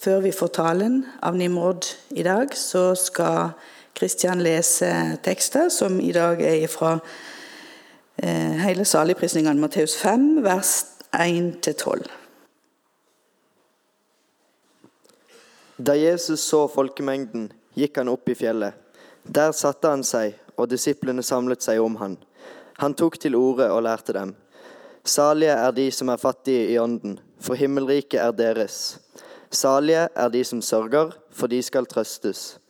før vi får talen av Nimrod i dag, så skal Kristian lese tekster som i dag er fra eh, hele saligprisningene Matteus 5, vers 1-12. Da Jesus så folkemengden, gikk han opp i fjellet. Der satte han seg, og disiplene samlet seg om han. Han tok til orde og lærte dem. Salige er de som er fattige i ånden, for himmelriket er deres. Salige er de som sørger, for de skal trøstes.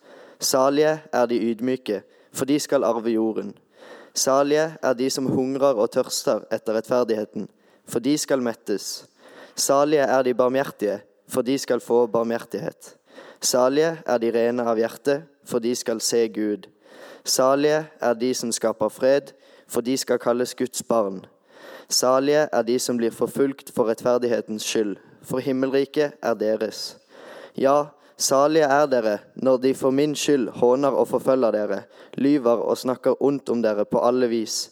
Salige er de ydmyke, for de skal arve jorden. Salige er de som hungrer og tørster etter rettferdigheten, for de skal mettes. Salige er de barmhjertige, for de skal få barmhjertighet. Salige er de rene av hjerte, for de skal se Gud. Salige er de som skaper fred, for de skal kalles Guds barn. Salige er de som blir forfulgt for rettferdighetens skyld, for himmelriket er deres. Ja, salige er dere når de for min skyld håner og forfølger dere, lyver og snakker ondt om dere på alle vis.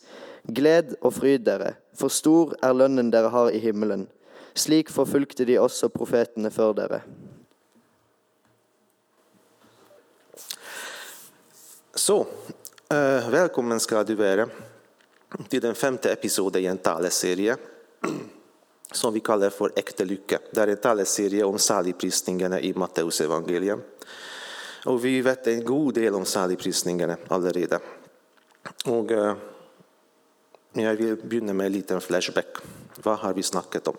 Gled og fryd dere, for stor er lønnen dere har i himmelen. Slik forfulgte de også profetene før dere. Så, eh, välkommen ska du vara till den femte episoden i en taleserie som vi kallar för Äkta lycka. Det är en taleserie om saligprisningarna i Matteusevangeliet. Och vi vet en god del om saligprisningarna allerede. Och eh, jeg vil med en liten flashback. Vad har vi snackat om?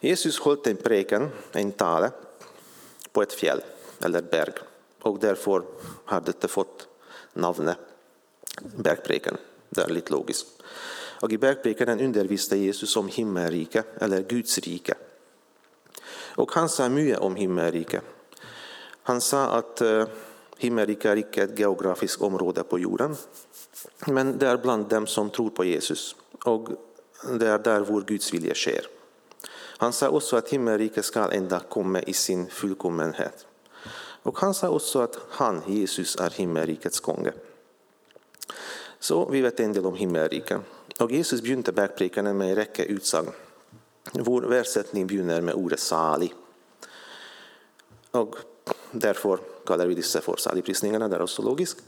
Jesus höll en preken, en tale, på ett fjäll, eller berg. Och därför har det fått namnet bergpreken. Det är lite logiskt. Och I bergprekaren underviste Jesus om himmelriket, eller Guds rike. Och han sa mycket om himmelriket. Han sa att eh, himmelriket är ikke et område på jorden, men det är bland dem som tror på Jesus, och det är där vår Guds vilja sker. Han sa också att himmelriket ska enda komma i sin fullkommenhet. Och han sa också att han, Jesus, är himmelrikets konge. Så vi vet en del om himmelriket. Og Jesus begynte bergprekenen med en rekke utsagn, Vår hver setning begynner med ordet 'salig'. Og Derfor kaller vi disse for saligprisningene. Det er også logisk.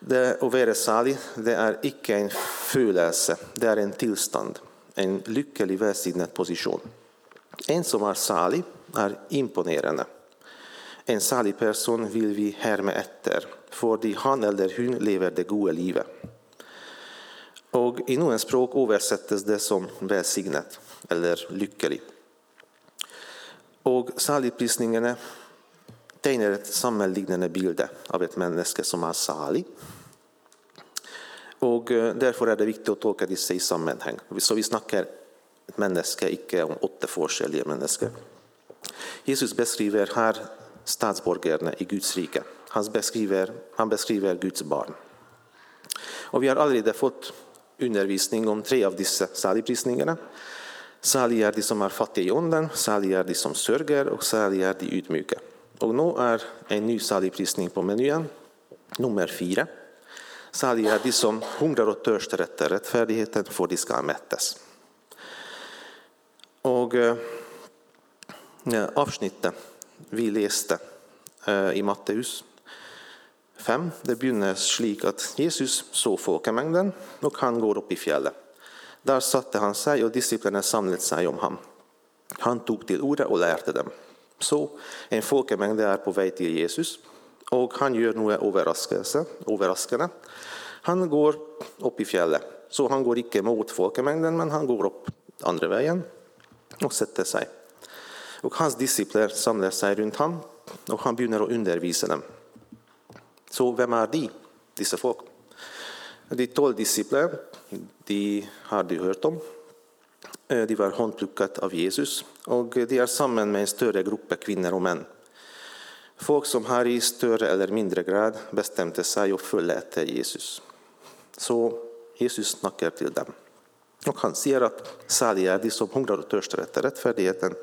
Det å være salig det er ikke en følelse, det er en tilstand. En lykkelig velsignet posisjon. En som er salig, er imponerende. En salig person vil vi herme etter, fordi han eller hun lever det gode livet. Og I noen språk oversettes det som velsignet eller lykkelig. Og saligprisningene tegner et sammenlignende bilde av et menneske som er salig. Og eh, Derfor er det viktig å tolke disse i sammenheng. Så vi snakker et menneske, ikke om åtte forskjellige mennesker. Jesus beskriver her statsborgerne i Guds rike. Han beskriver, han beskriver Guds barn. Og Vi har allerede fått undervisning om tre av dessa saligprisningarna. Salig är de som är fattiga i onden, salig är de som sörjer och salig är de ydmyke. Och nu är en ny saligprisning på menyn, nummer fyra. Salig är de som hungrar och törstar efter rättfärdigheten, för de ska mättas. Och eh, avsnittet vi läste eh, i Matteus 5. Det begynner slik at Jesus så folkemengden, og han går opp i fjellet. Der satte han seg, og disiplene samlet seg om ham. Han tok til orde og lærte dem. Så en folkemengde er på vei til Jesus, og han gjør noe overraskende. Han går opp i fjellet. Så han går ikke mot folkemengden, men han går opp andre veien og setter seg. Og Hans disipler samler seg rundt ham, og han begynner å undervise dem. Så vem är de, dessa folk? De tolv disipler de har du hört om. Eh, de var handplockade av Jesus, och de är samman med en större grupp kvinnor och män. Folk som har i större eller mindre grad bestämde sig och følge Jesus. Så Jesus snackar till dem. och Han ser att saliga är de som hungrar och törstar efter rättfärdigheten,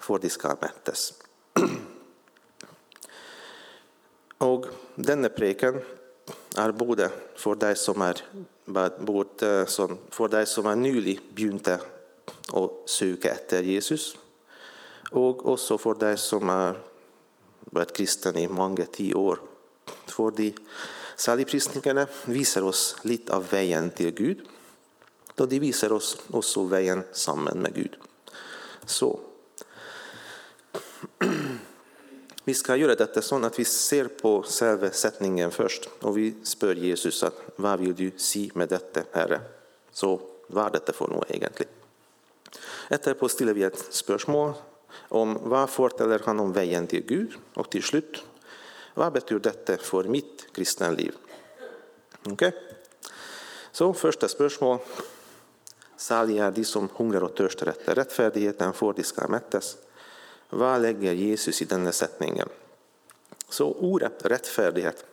för de ska mättas. Og denne preken er både for de som er, både, sånn, for de som er nylig begynte å søke etter Jesus, Og også for deg som har vært kristen i mange tiår. For de saligprisningene viser oss litt av veien til Gud. då de viser oss også veien sammen med Gud. Så vi ska gjøre dette sånn at vi ser på selve setningen først, og vi spør Jesus at, hva vil du si med dette, Herre? Så hva er dette for noe, egentlig? Etterpå stiller vi et spørsmål om hva forteller han om veien til Gud, og til slutt hva betyr dette for mitt kristna liv? Okay? Så første spørsmål. Særlig er de som hungrer og tørster etter rettferdigheten, for de skal mettes. Vad lägger Jesus i denna sättningen? Så ordet rättfärdighet,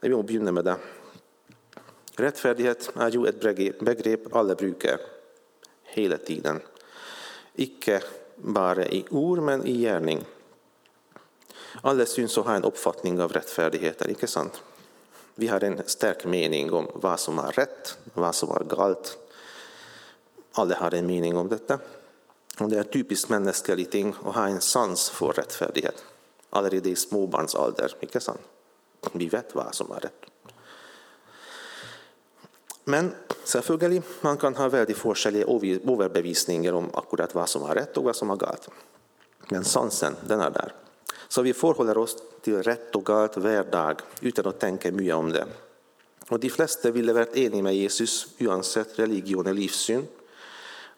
Vi må begynne med det. Rättfärdighet är ju ett begrepp alla brukar hela tiden. Icke bara i ord, men i gärning. Alla syns ha en uppfattning av rättfärdigheten, inte sant? Vi har en stark mening om vad som är rätt, vad som är galt. Alla har en mening om detta. Och Det är typiskt menneskelig ting å ha en sans for rettferdighet. Allerede i småbarnsalder. ikke sant? Vi vet hva som er rett. Men selvfølgelig, man kan ha veldig forskjellige overbevisninger om akkurat hva som er rett og hva som er galt. Men sansen, den er der. Så vi forholder oss til rett og galt hver dag uten å tenke mye om det. Og De fleste ville vært enig med Jesus uansett religion og livssyn.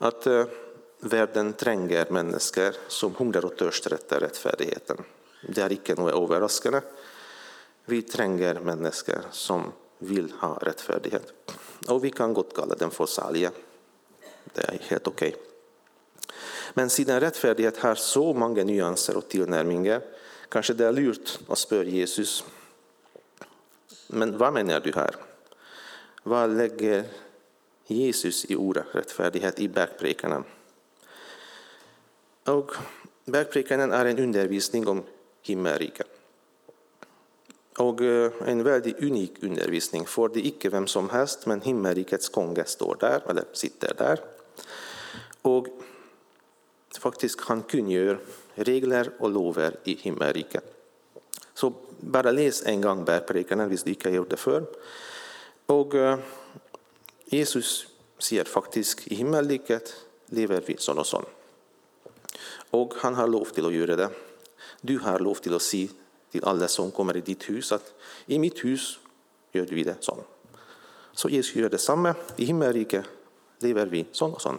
At eh, Världen tränger människor mennesker som hungrer og törstar etter rettferdigheten. Det er ikke noe overraskende. Vi trenger mennesker som vil ha rettferdighet. Og vi kan godt kalle dem for salige. Det er helt ok. Men siden rettferdighet har så mange nyanser og tilnærminger, kanskje det er lurt å spørre Jesus Men hva mener du her? Hva legger Jesus i ordet rettferdighet i bergprekenen? Och Bergprekenen är en undervisning om himmelriket. Och eh, en väldigt unik undervisning, för det är icke vem som helst, men himmelrikets konge står där, eller sitter där. Och faktiskt han kungör regler och lover i himmelriket. Så bara läs en gång bergprekenen visst du ikke har gjort det før. Och eh, Jesus säger faktiskt i himmelriket lever vi sån och sån. Och han har lov till att göra det. Du har lov till att se till alla som kommer i ditt hus, att i mitt hus gör vi det så. Så Jesus gör detsamma. I himmelriket lever vi så och så.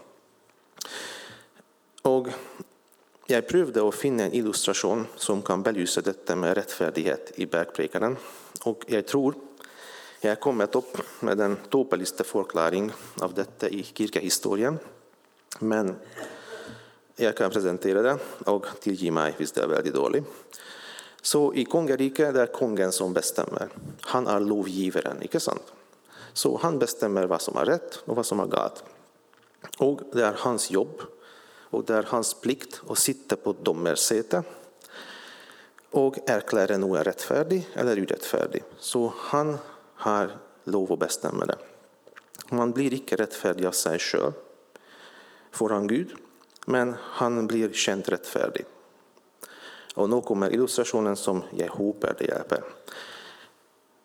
Och jag prövade att finna en illustration som kan belysa detta med rättfärdighet i bergprekaren. Och jag tror jag er kommet upp med den tåpeligste förklaring av detta i kyrkohistorien. Men jag kan presentera det, och tillge mig hvis det är väldigt dåligt. Så i kongeriket det er som bestämmer. Han är lovgivaren, inte sant? Så han bestämmer vad som är rätt och vad som är galet. Och det är hans jobb, och det är hans plikt att sitta på domarsätet och erklära noe rättfärdig eller orättfärdig. Så han har lov att bestämma det. Man blir icke rättfärdig av sig själv föran Gud, men han blir känt rättfärdig. Och nu kommer illustrationen som jag håper det.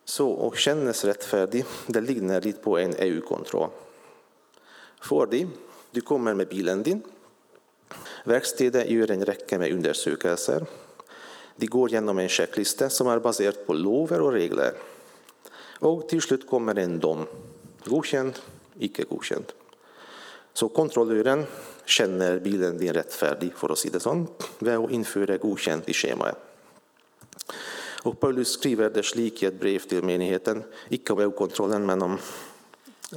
Så och kännas rättfärdig, det ligger lite på en EU-kontroll. Fordi du kommer med bilen din. Verkstäder gör en räcka med undersökelser. De går igenom en checklista som är baserad på lover och regler. Och till slut kommer en dom. Godkänd, icke godkänd. Så kontrollören känner bilen din rättfärdig, för att säga det sånn, ved å innføre godkjent i skjemaet. Og Paulus skriver det slik i et brev till menigheten, icke om EU-kontrollen, men om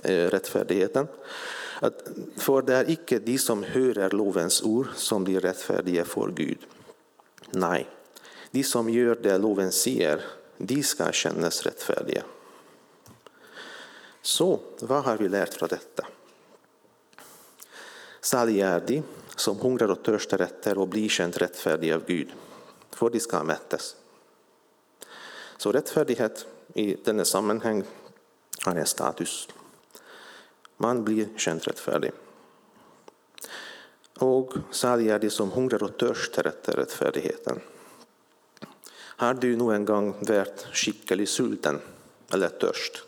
eh, rettferdigheten. At, det är icke de som hörer lovens ord, som blir rättfärdiga för Gud. Nej, de som gör det loven säger, de ska kännas rättfärdiga. Så vad har vi lärt från detta? Salig är de som hungrar och törstar efter och bli känt rättfärdiga av Gud, för de ska mettes. Så rättfärdighet i denna sammanhang har en status. Man blir känt rättfärdig. Och særlig de som hungrar och törstar efter rättfärdigheten. Har du noen gang vært i sulten eller törst?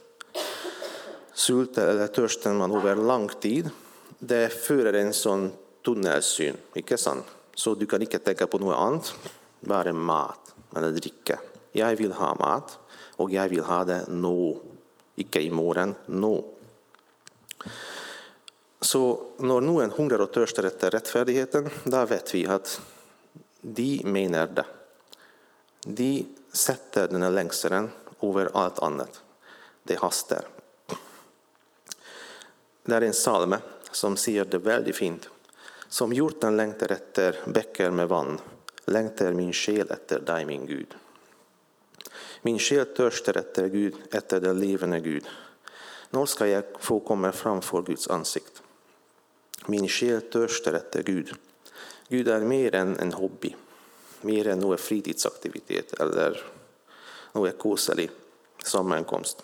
Sulten eller törsten man över lång tid, det fører en sånn tunnelsyn, ikke sant? Så du kan ikke tenke på noe annet, bare mat eller drikke. Jeg vil ha mat, og jeg vil ha det nå. Ikke i morgen, nå. Så når noen hungrer og tørster etter rettferdigheten, da vet vi at de mener det. De setter denne lengselen over alt annet. Det haster. Det er en salme som ser det väldigt fint. Som hjorten längtar efter bäckar med vann, längtar min själ efter dig, min Gud. Min själ törstar efter Gud, efter den levande Gud. Nu ska jag få komma framför Guds ansikt? Min själ törstar efter Gud. Gud är mer än en hobby, mer än någon fritidsaktivitet eller någon koselig sammankomst.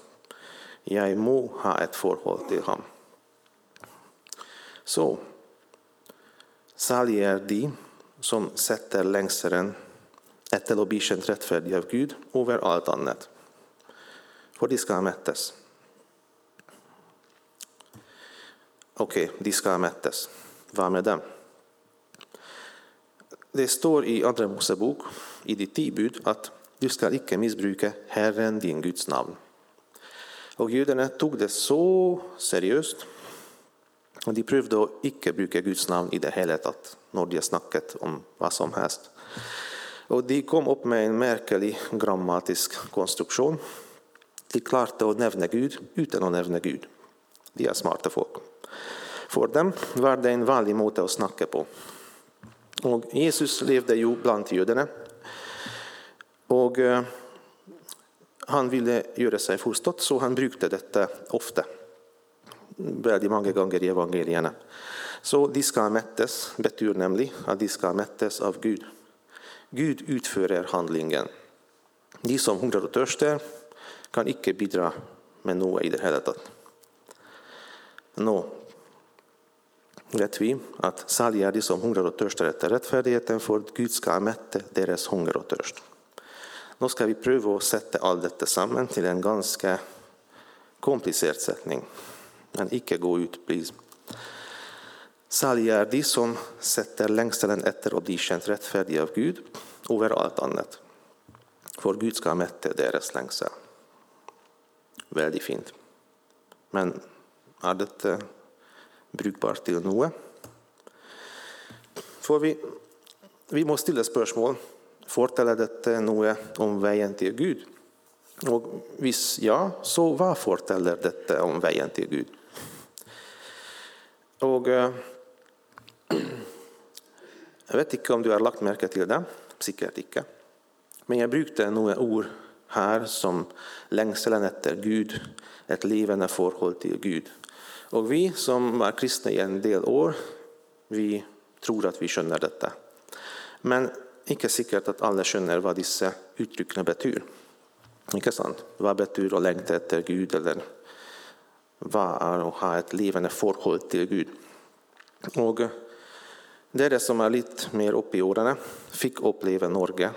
Jag må ha ett förhållande till honom. Så salig är de som sätter lengselen etter och bli kjent av Gud över allt annat, för de ska mättas. Okej, okay, de ska mättas. Vad med dem? Det står i Andra Mosebok, i ditt ti bud, du ska icke missbruka Herren din Guds namn. Och judarna tog det så seriöst og de prøvde å ikke bruke Guds navn i det hele tatt når de snakket om hva som helst. Og de kom opp med en merkelig grammatisk konstruksjon. De klarte å nevne Gud uten å nevne Gud. De er smarte folk. For dem var det en vanlig måte å snakke på. Og Jesus levde jo blant jødene. Og eh, han ville gjøre seg forstått, så han brukte dette ofte. Veldig mange ganger i evangeliene. Så de skal mettes, betyr nemlig at de skal mettes av Gud. Gud utfører handlingen. De som hungrer og tørster, kan ikke bidra med noe i det hele tatt. Nå vet vi at salig er de som hungrer og tørster etter rettferdigheten, for Gud skal mette deres hunger og tørst. Nå skal vi prøve å sette alt dette sammen til en ganske komplisert setning. Men icke gå ut, please. är de som sätter lengselen efter och de kjent rättfärdiga av Gud över allt annat. För Gud ska mätta deras längtan. Väldigt fint. Men är det eh, brukbart till något? For vi, vi måste ställa spörsmål. Fortäller detta eh, något eh, om vägen till Gud? Och visst ja, så vad fortäller detta om vägen till Gud? Og eh, jeg vet ikke om du har lagt merke til det. Sikkert ikke. Men jeg brukte noen ord her som lengselen etter Gud, et levende forhold til Gud. Og vi som er kristne i en del år, vi tror at vi skjønner dette. Men ikke sikkert at alle skjønner hva disse uttrykkene betyr. Ikke sant? Hva betyr å lengte etter Gud, eller hva och ha ett levande förhållande till Gud? Og eh, dere som är lite mer upp i åren fick uppleva Norge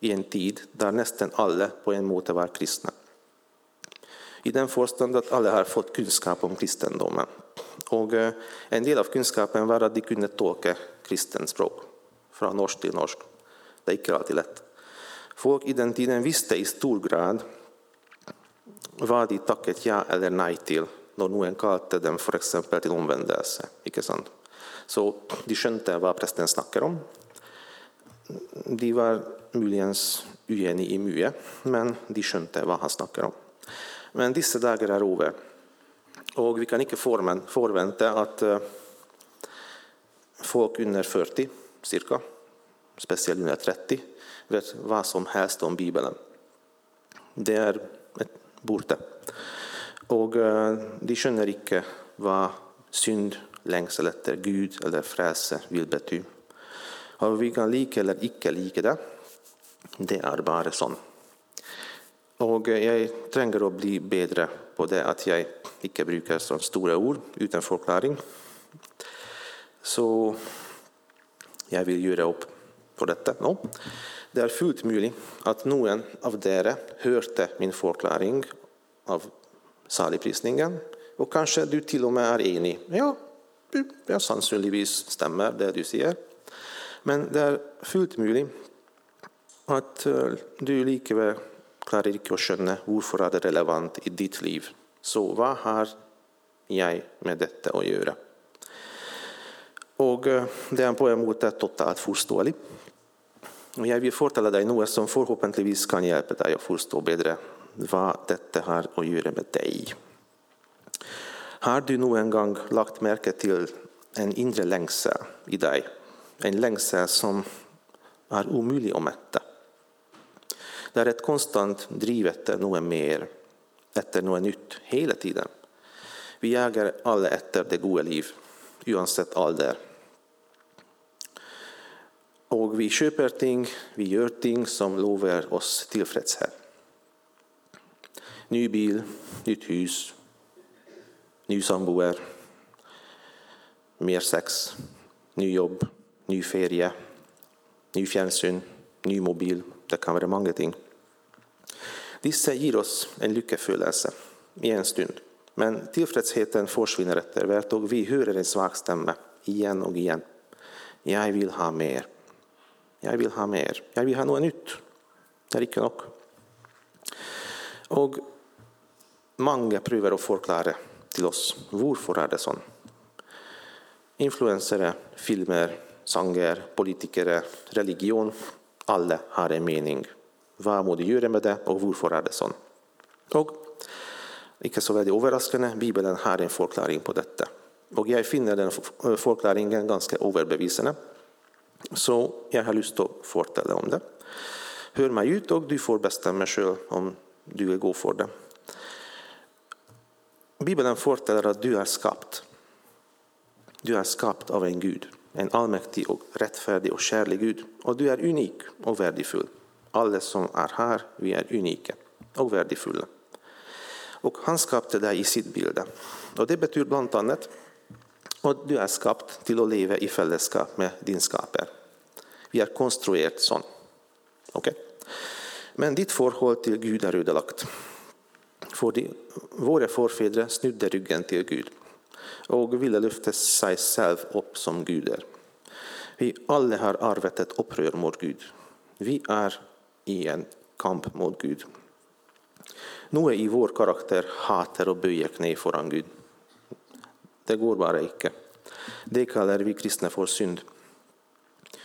i en tid där nästan alla på en måte var kristna. i den förstånd att alla har fått kunskap om kristendomen. Och eh, En del av kunskapen var att de kunde tolka kristens språk från norsk till norsk. Det är inte alltid lätt. Folk i den tiden visste i stor grad vad de tacket ja eller nej till, til nu noen den dem exempel till omvändelse. Icke sant? Så de skönte vad prästen snackar om. De var möjligen oeniga i mycket, men de skönte vad han snackar om. Men dessa dagar är över och vi kan inte förvänta att eh, folk under 40 cirka, speciellt under 30, vet vad som helst om Bibeln. Det är borte. Og eh, de skjønner ikke hva synd, lengsel etter Gud eller frelse vil bety. Og vi kan like eller ikke like det. Det er bare sånn. Og eh, jeg trenger å bli bedre på det at jeg ikke bruker sånne store ord uten forklaring. Så jeg vil gjøre opp for dette nå. Det er fullt mulig at noen av dere hørte min forklaring av saligprisningen, og kanskje du til og med er enig. Ja, ja, sannsynligvis stemmer det du sier. Men det er fullt mulig at eh, du likevel klarer ikke å skjønne hvorfor er det relevant i ditt liv. Så hva har jeg med dette å gjøre? Og eh, det er på en måte totalt forståelig. Jag vill vil fortelle deg noe som forhåpentligvis kan hjelpe deg å forstå bedre hva dette har å gjøre med deg. Har du noen gang lagt merke til en indre lengsel i deg? En lengsel som er umulig å mette. Det er et konstant driv etter noe mer, etter noe nytt, hele tiden. Vi jager alle etter det gode liv, uansett alder. Och vi köper ting, vi gör ting som lovar oss tillfredsställelse. Ny bil, nytt hus, ny samboer, mer sex, ny jobb, ny ferie, ny fjernsyn, ny mobil. Det kan vara många ting. Dessa ger oss en lykkefølelse i en stund. Men tillfredsheten försvinner efter och vi hör en svag stämma igen och igen. Jag vill ha mer. Jag vill ha mer. jag vill ha något nytt. Det er ikke nok. Og mange prøver å forklare til oss hvorfor er det sånn. Influensere, filmer, sanger, politikere, religion. Alle har en mening. Hva må de gjøre med det, og hvorfor er det sånn? Og ikke så veldig overraskende, Bibelen har en forklaring på dette. Og jeg finner den forklaringen ganske overbevisende. Så jag har lust att å om det. Hör mig ut, och du får bestämma själv om du vill gå för det. Bibeln forteller att du är skapt. Du är skapt av en Gud, en allmäktig och rättfärdig och kärlig Gud. Och du är unik och värdefull. Alla som är här vi är unika och värdefulla. Och han skapade dig i sitt bild. Och Det bland annat och du är skapt till att leva i fällskap med din skapare. Vi är konstruerat så. Okay? Men ditt förhållande till Gud är ødelagt. Fordi våra förfäder snudde ryggen till Gud och ville lyfta sig själv upp som guder. Vi alla har arvet ett upprör mot Gud. Vi är i en kamp mot Gud. Noe i vår karaktär hater och böjer knä föran Gud. Det går bara icke. Det kallar vi kristna för synd.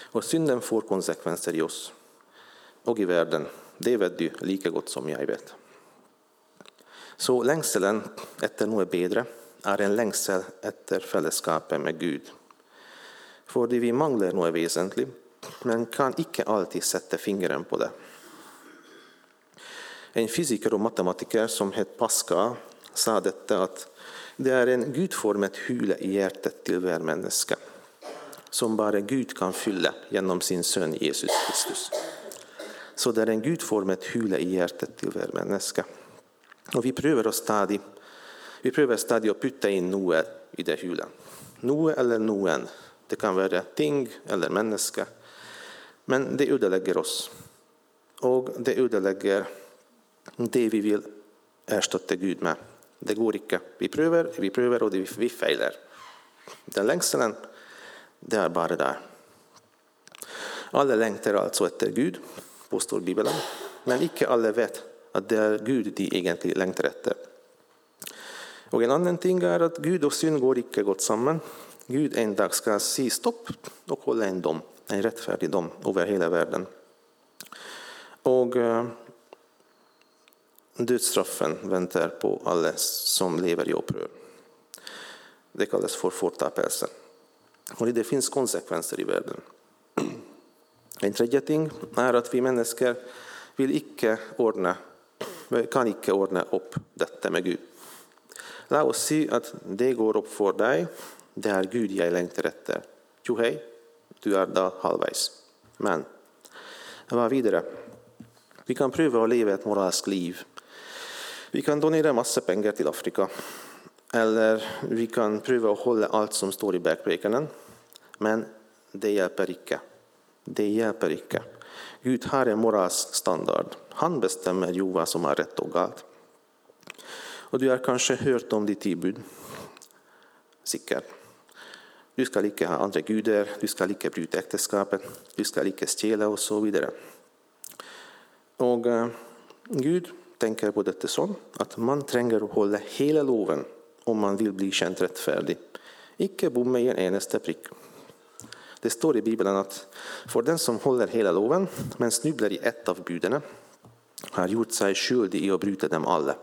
Och synden får konsekvenser i oss och i världen, Det vet du lika gott som jag. vet. Så längselen efter något bättre är en längsel efter fellesskapet med Gud. Det vi manglar något väsentligt, men kan icke alltid sätta fingret på det. En fysiker och matematiker som hette Pascal, sa detta att det är en gudformet hyla i hjärtat till varje människa som bara Gud kan fylla genom sin son Jesus Kristus. Så det är en gudformet hyla i hjärtat till varje människa. Och vi prövar stadigt vi prövar stadigt att putta in noe i den hulet. Noe eller noen. Det kan vara ting eller människa. Men det ödelägger oss. och det ödelägger det vi vill ersätta Gud med. Det går ikke. Vi prøver, vi prøver, og vi feiler. Den lengselen, det er bare der. Alle lengter altså etter Gud, påstår Bibelen, men ikke alle vet at det er Gud de egentlig lengter etter. Og En annen ting er at Gud og synd går ikke godt sammen. Gud en dag skal si stopp og holde en dom, en rettferdig dom over hele verden. Og uh, eh, Dödsstraffen väntar på alla som lever i uppror. Det kallas för fortapelse. Och det finns konsekvenser i världen. En tredje ting är att vi människor vill icke ordna, kan icke ordna upp detta med Gud. Låt oss se att det går upp för dig, Det är Gud jag längtar efter. Jo hej, du är där halvvägs. Men vad vidare? Vi kan pröva att leva ett moraliskt liv vi kan donera massa pengar till Afrika. Eller vi kan pröva att hålla allt som står i backbreakern. Men det hjälper icke. Det hjälper icke. Gud har en moralsk standard. Han bestämmer ju vad som är rätt och galt. Och du har kanske hört om de ti bud? Säkert. Du ska icke ha andra gudar, du ska icke bryta äktenskapet, du skal stjäla och så vidare. Och uh, Gud tänker på detta så att man tränger att hålla hela loven om man vill bli känd rättfärdig, icke bomme i en enaste prick. Det står i Bibeln att för den som håller hela loven, men snubblar i ett av buden har gjort sig skyldig i att bryta dem alla.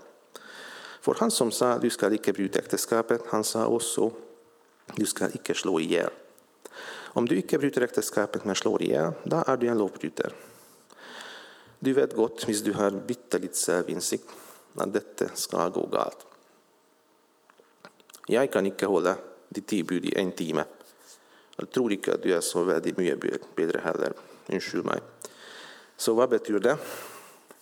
För han som sa du ska icke bryta äktenskapet, han sa också du ska icke slå ihjäl. Om du icke bryter äktenskapet men slår ihjäl, då är du en lovbrytare. Du vet godt, hvis du har bitte litt selvinnsikt, at dette skal gå galt. Jeg kan ikke holde de ti bud i én time. Jeg tror ikke at du er så veldig mye bedre heller. Unnskyld meg. Så hva betyr det?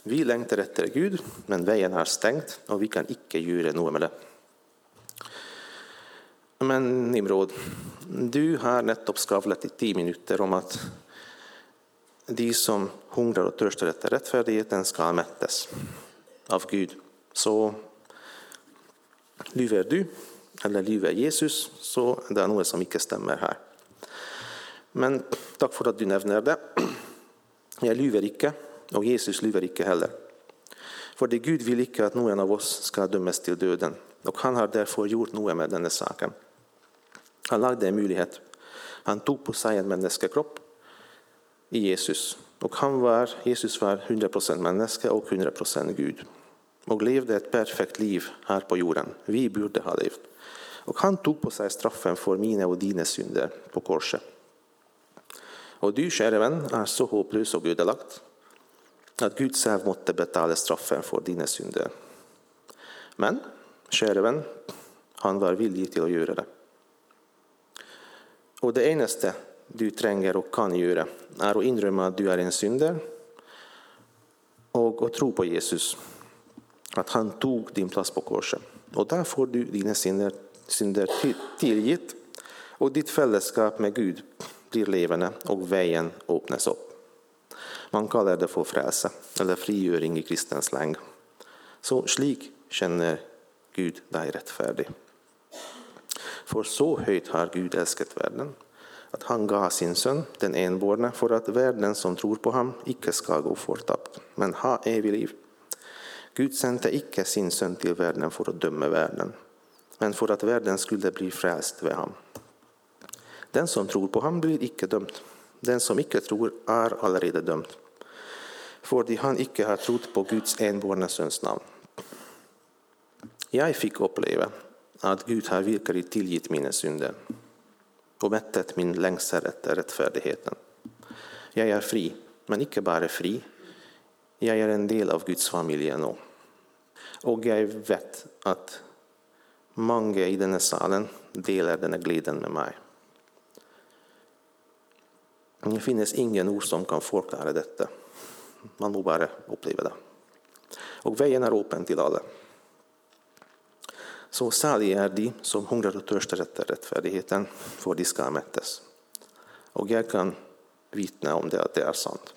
Vi lengter etter Gud, men veien er stengt, og vi kan ikke gjøre noe med det. Men Nimrod, du har nettopp skravlet i ti minutter om at de som hungrar och törstar efter rättfärdigheten ska mättas av Gud. Så lyver du, eller lyver Jesus, så det är något som inte stämmer här. Men tack för att du nämner det. Jag lyver icke, och Jesus lyver icke heller. För det Gud vill icke att någon av oss ska dömas till döden, och han har därför gjort något med denna saken. Han lagde en möjlighet, Han tog på sig en menneskekropp i Jesus. Og var, Jesus var 100% människa och 100% Gud. och levde ett perfekt liv här på jorden. Vi borde ha levt. Och han tog på sig straffen för mina och dina synder på korset. Och du, käre vän, är så hopplös och ödelagd att Gud själv måtte betala straffen för dina synder. Men, käre vän, han var villig till att göra det. Och det enaste du trenger og kan gjøre, er å innrømme at du er en synder, og å tro på Jesus, at han tok din plass på korset. Og der får du dine synder synder tilgitt, og ditt fellesskap med Gud blir levende, og veien åpnes opp. Man kaller det for frelse, eller frigjøring i kristens slang. Så slik kjenner Gud deg rettferdig. For så høyt har Gud elsket verden, att han gav sin son, den enborne, för att världen som tror på honom icke ska gå fortapt, men ha evig liv. Gud sände icke sin son till världen för att döma världen, men för att världen skulle bli frälst vid honom. Den som tror på honom blir icke dömd, Den som icke tror, är allerede för de han icke har trott på Guds enborne sons namn. Jag fick uppleva att Gud har virkelig tilgitt mina synder och mättet min lengsel efter rättfärdigheten. Jag är fri, men icke bara fri. Jag är en del av Guds familj. nå. Och jag vet att många i denna salen delar denna glädjen med mig. Det finns ingen ord som kan förklara detta. Man må bara uppleva det. Och vägen är öppen till alla. Så salig är de som hungrar och törstar efter rättfärdigheten, för de ska mättas. Och jag kan vittna om det att det är sant.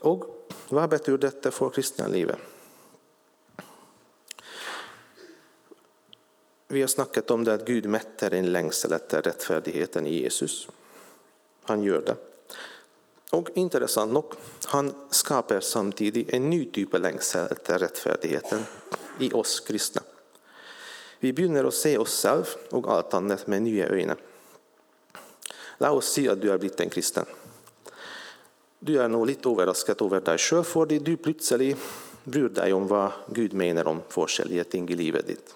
Och vad betyder detta för kristna livet? Vi har snackat om det att Gud metter en längsel efter rättfärdigheten i Jesus. Han gör det. Och intressant nog, han skapar samtidigt en ny typ av längsel efter rättfärdigheten i oss kristna. Vi begynner å se oss selv og alt annet med nye øyne. La oss si at du er blitt en kristen. Du er nå litt overrasket over deg sjøl fordi du plutselig bryr deg om hva Gud mener om forskjellige ting i livet ditt.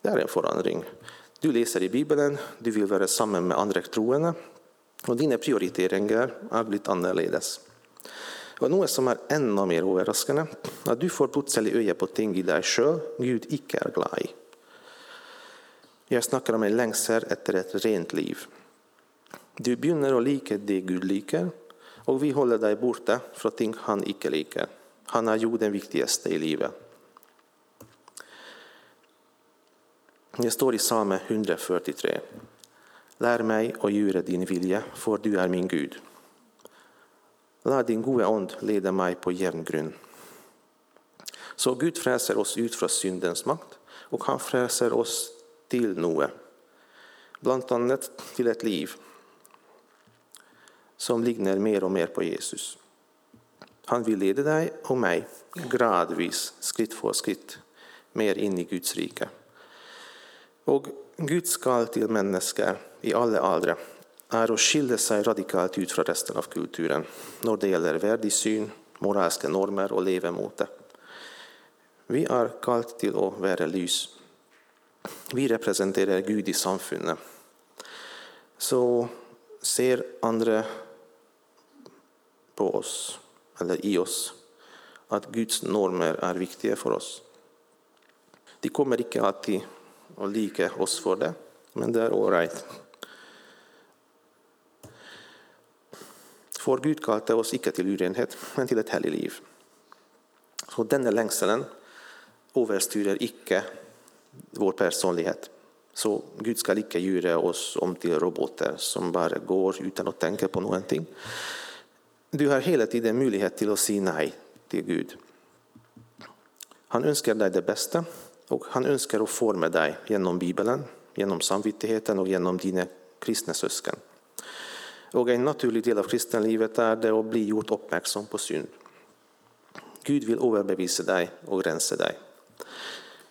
Det er en forandring. Du leser i Bibelen, du vil være sammen med andre troende, og dine prioriteringer er blitt annerledes. Og Noe som er enda mer overraskende, är at du får plutselig øye på ting i deg sjøl Gud ikke er glad i. Jag snackar om en längser efter ett rent liv. Du begynner att lika det Gud liker, och vi håller dig borta från ting han icke liker. Han har gjort den viktigaste i livet. Det står i Psalm 143. Lär mig och göra din vilja, för du är min Gud. Låt din gode ond leda mig på jämn grund. Så Gud fräser oss ut från syndens makt, och han fräser oss till noe. bland annat till ett liv som liknar mer och mer på Jesus. Han vill leda dig och mig gradvis, skritt för skritt, mer in i Guds rike. Och Guds kall till människor i alla åldrar är att skilja sig radikalt ut från resten av kulturen när det gäller värdesyn, moraliska normer och levemåte. Vi är kallt till att vara ljus vi representerar Gud i samfunnet. Så ser andra på oss, eller i oss, att Guds normer är viktiga för oss. De kommer inte alltid att lika oss för det, men det är alright. For Gud kalte oss ikke til urenhet, men til et hellig liv. Så denne lengselen overstyrer ikke vår personlighet. Så Gud ska lika göra oss om till robotar som bara går utan att tänka på någonting. Du har hela tiden möjlighet till att säga nej till Gud. Han önskar dig det bästa och han önskar att forma dig genom Bibeln, genom samvittigheten och genom dina kristna syskon. Och En naturlig del av kristenlivet är det att bli gjort uppmärksam på synd. Gud vill överbevisa dig och rensa dig.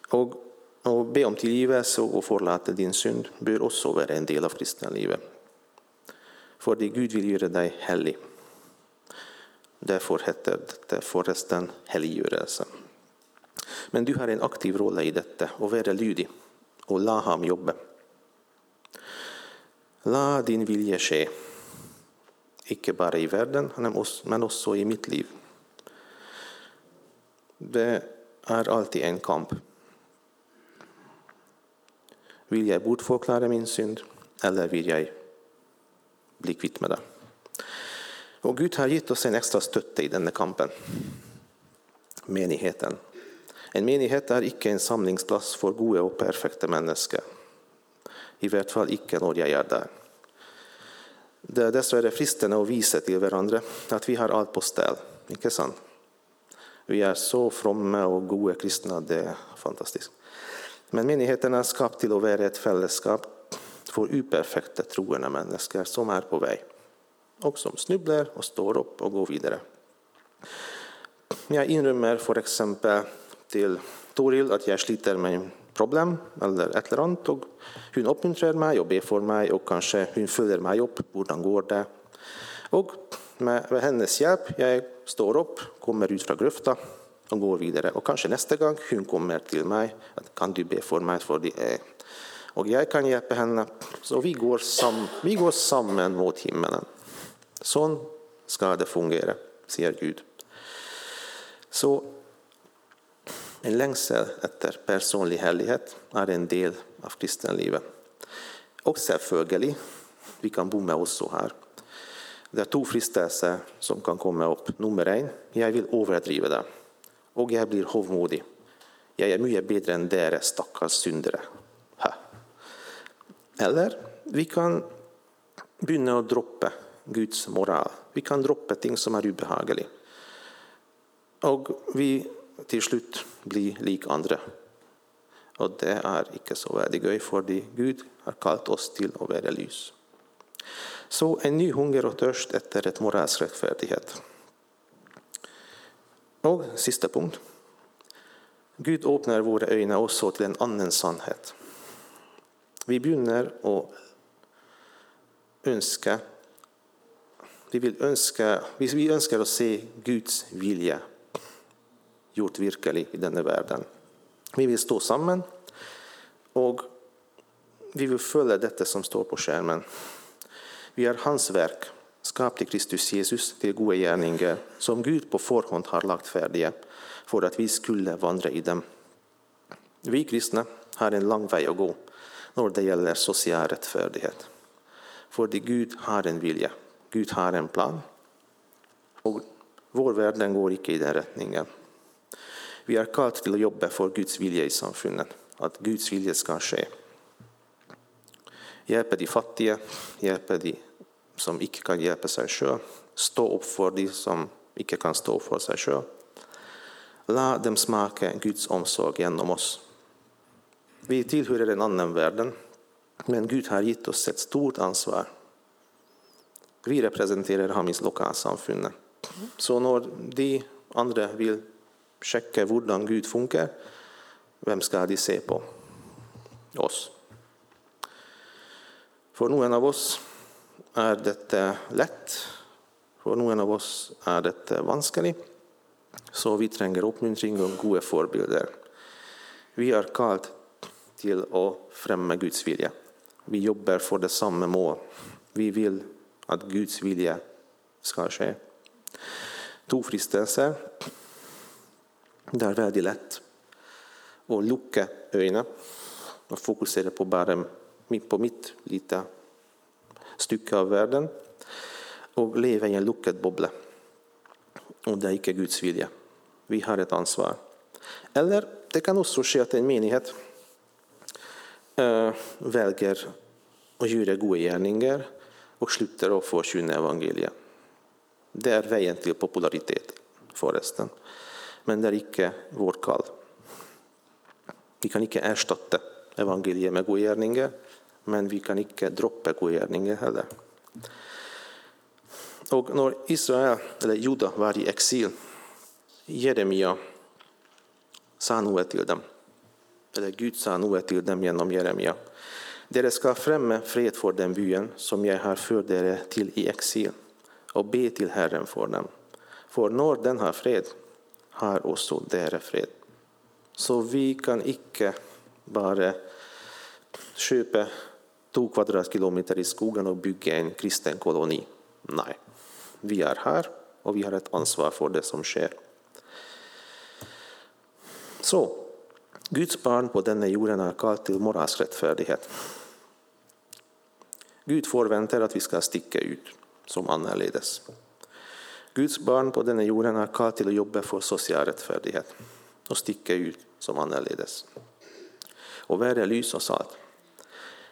Och och be om tillgivelse och förlåta din synd bör också vara en del av kristna livet. För det Gud vill göra dig helig. Därför heter det förresten helliggjørelse. Men du har en aktiv roll i detta och vara lydig och la ham jobba. La din vilja ske, icke bara i världen, men också i mitt liv. Det är alltid en kamp. Vill jag bortförklara min synd, eller vill jag bli kvitt med det? Och Gud har gett oss en extra stötte i denna kampen menigheten. En menighet är icke en samlingsplats för goda och perfekta människor. I vart fall icke när jag är där. Det är dessvärre fristande att visa till varandra att vi har allt på ställ, inte sant? Vi är så fromma och goda kristna, det är fantastiskt. Men menigheten skap skapt til å være et fellesskap for uperfekte troende mennesker som er på vei, og som snubler og står opp og går videre. Jeg innrømmer f.eks. til Toril at jeg sliter med problem, eller et eller annet, og hun oppmuntrer meg og ber for meg, og kanskje hun følger meg opp. Hvordan går det? Og med, med hennes hjelp jeg står opp, kommer ut fra grøfta och går vidare. Och kanske nästa gång hon kommer till mig, att kan du be för mig för det är och jag kan hjälpa henne. Så vi går, sam, vi går samman mot himmelen. Så ska det fungera, säger Gud. Så en längsel efter personlig härlighet är en del av kristenlivet. Och selvfølgelig, vi kan oss så här. Det är två fristelser som kan komma upp. Nummer en, jag vill överdriva det och jag blir hovmodig. Jag är mycket bättre än deras stackars syndare. Ha. Eller vi kan börja att droppa Guds moral. Vi kan droppa ting som är obehagliga. Och vi till slut blir lik andra. Och det är inte så värdigt, för Gud har kallat oss till att vara ljus. Så en ny hunger och törst efter ett moralsk rättfärdighet. Och sista punkt. Gud öppnar våra ögon också till en annan sannhet. Vi begynner å önska vi, ønske vi önskar att se Guds vilja, gjort virkelig i denna världen. Vi vill stå samman och vi vill följa detta som står på skärmen. Vi är Hans verk skapt i Kristus Jesus till goda gärningar som Gud på förhand har lagt färdiga för att vi skulle vandra i dem. Vi kristna har en lång väg att gå när det gäller social rättfärdighet. För Gud har en vilja, Gud har en plan. och vår värld går inte i den riktningen. Vi är kallade till att jobba för Guds vilja i samfundet, att Guds vilja ska ske. Hjälpa de fattiga, hjälpa de som icke kan hjälpa sig själv, Stå upp för de som icke kan stå för sig själv. Låt dem smaka Guds omsorg genom oss. Vi tillhör en annan världen, men Gud har gett oss ett stort ansvar. Vi representerar Hamis lokalsamfund. Så när de andra vill checka hur Gud funkar, vem ska de se på? Oss. För någon av oss er dette lett, for noen av oss er dette vanskelig. Så vi trenger oppmuntring og gode forbilder. Vi er kalt til å fremme Guds vilje. Vi jobber for det samme mål. Vi vil at Guds vilje skal skje. To fristelser. Det er veldig lett å lukke øynene og fokusere på bare på mitt lite stykke av världen och leva i en lukket bubbla. Och det är icke Guds vilja. Vi har ett ansvar. Eller det kan också ske att en menighet äh, väljer att göra goda gärningar och slutar att förkynna evangeliet. Det är vägen till popularitet, förresten. Men det är icke vårt kall. Vi kan icke ersätta evangeliet med goda gärningar men vi kan icke droppa godgärningen heller. Och när Israel, eller Juda, var i exil, Jeremia sa något till dem, eller Gud sa något till dem genom Jeremia. Dere ska främja fred för den byen som jag har fört er till i exil och be till Herren för dem. För när den har fred har också dere fred. Så vi kan icke bara köpa 2 kvadratkilometer i skogen och bygga en kristen koloni. Nej, vi är här och vi har ett ansvar för det som sker. Så, Guds barn på denna jorden är kallt till moralsk rättfärdighet. Gud förväntar att vi ska sticka ut som annorledes. Guds barn på denna jorden är kallt till att jobba för social rättfärdighet och sticka ut som annorledes. Och världen lys och salt.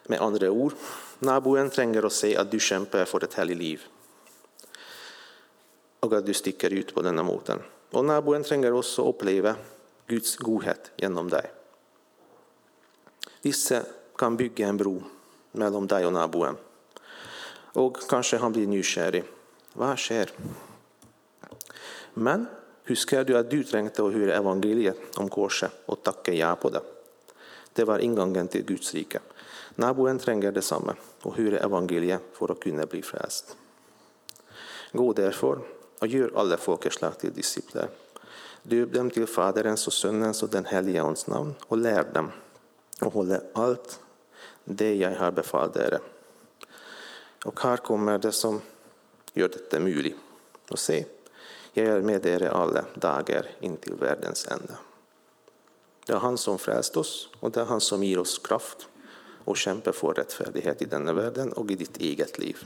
Med andre ord, naboen trenger å se at du kjemper for et hellig liv, og at du stikker ut på denne måten. Og naboen trenger også å oppleve Guds godhet gjennom deg. Disse kan bygge en bro mellom deg og naboen. Og kanskje han blir nysgjerrig. Hva skjer? Men husker du at du trengte å høre evangeliet om korset og takke ja på det? Det var inngangen til Guds rike. Naboen trenger det samme, å høre evangeliet for å kunne bli frelst. Gå derfor og gjør alle folkeslag til disipler. Døp dem til Faderens og Sønnens og Den hellige ånds navn, og lær dem å holde alt det jeg har befalt dere. Og her kommer det som gjør dette mulig. Og se, jeg er med dere alle dager inntil verdens ende. Det er Han som frelste oss, og det er Han som gir oss kraft och kämpa för rättfärdighet i denna världen och i ditt eget liv.